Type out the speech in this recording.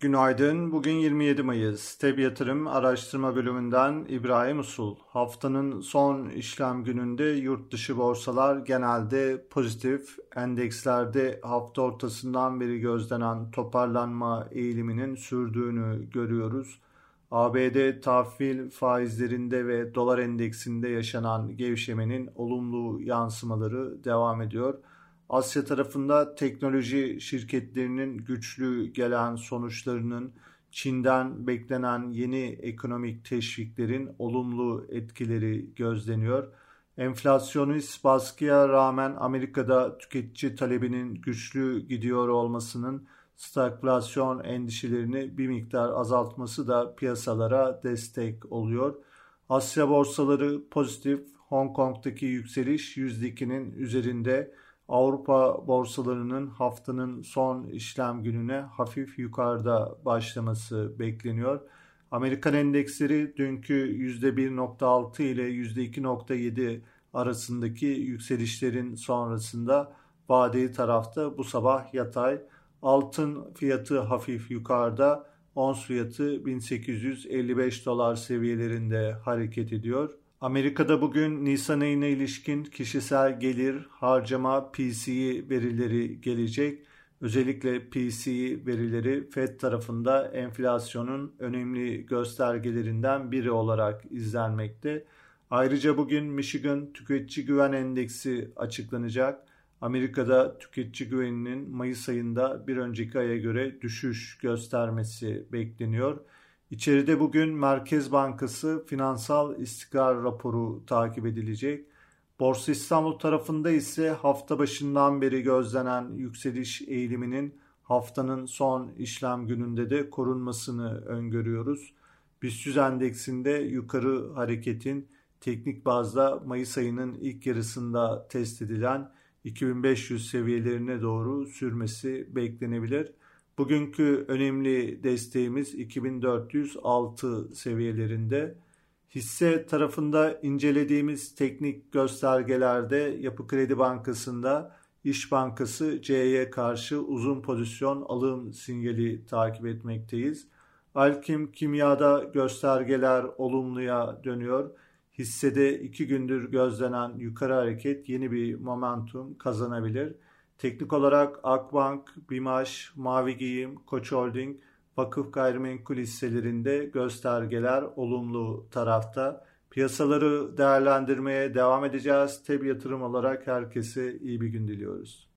Günaydın. Bugün 27 Mayıs. TEB Yatırım Araştırma Bölümünden İbrahim Usul. Haftanın son işlem gününde yurt dışı borsalar genelde pozitif. Endekslerde hafta ortasından beri gözlenen toparlanma eğiliminin sürdüğünü görüyoruz. ABD tahvil faizlerinde ve dolar endeksinde yaşanan gevşemenin olumlu yansımaları devam ediyor. Asya tarafında teknoloji şirketlerinin güçlü gelen sonuçlarının Çin'den beklenen yeni ekonomik teşviklerin olumlu etkileri gözleniyor. Enflasyonist baskıya rağmen Amerika'da tüketici talebinin güçlü gidiyor olmasının stagflasyon endişelerini bir miktar azaltması da piyasalara destek oluyor. Asya borsaları pozitif, Hong Kong'daki yükseliş %2'nin üzerinde Avrupa borsalarının haftanın son işlem gününe hafif yukarıda başlaması bekleniyor. Amerikan endeksleri dünkü %1.6 ile %2.7 arasındaki yükselişlerin sonrasında vadeli tarafta bu sabah yatay. Altın fiyatı hafif yukarıda. Ons fiyatı 1855 dolar seviyelerinde hareket ediyor. Amerika'da bugün Nisan ayına ilişkin kişisel gelir, harcama, PCE verileri gelecek. Özellikle PCE verileri Fed tarafında enflasyonun önemli göstergelerinden biri olarak izlenmekte. Ayrıca bugün Michigan Tüketici Güven Endeksi açıklanacak. Amerika'da tüketici güveninin Mayıs ayında bir önceki aya göre düşüş göstermesi bekleniyor. İçeride bugün Merkez Bankası finansal istikrar raporu takip edilecek. Borsa İstanbul tarafında ise hafta başından beri gözlenen yükseliş eğiliminin haftanın son işlem gününde de korunmasını öngörüyoruz. BIST endeksinde yukarı hareketin teknik bazda Mayıs ayının ilk yarısında test edilen 2500 seviyelerine doğru sürmesi beklenebilir. Bugünkü önemli desteğimiz 2406 seviyelerinde. Hisse tarafında incelediğimiz teknik göstergelerde Yapı Kredi Bankası'nda İş Bankası C'ye karşı uzun pozisyon alım sinyali takip etmekteyiz. Alkim Kimya'da göstergeler olumluya dönüyor. Hissede iki gündür gözlenen yukarı hareket yeni bir momentum kazanabilir. Teknik olarak Akbank, Bimaş, Mavi Giyim, Koç Holding, vakıf gayrimenkul hisselerinde göstergeler olumlu tarafta. Piyasaları değerlendirmeye devam edeceğiz. Teb yatırım olarak herkese iyi bir gün diliyoruz.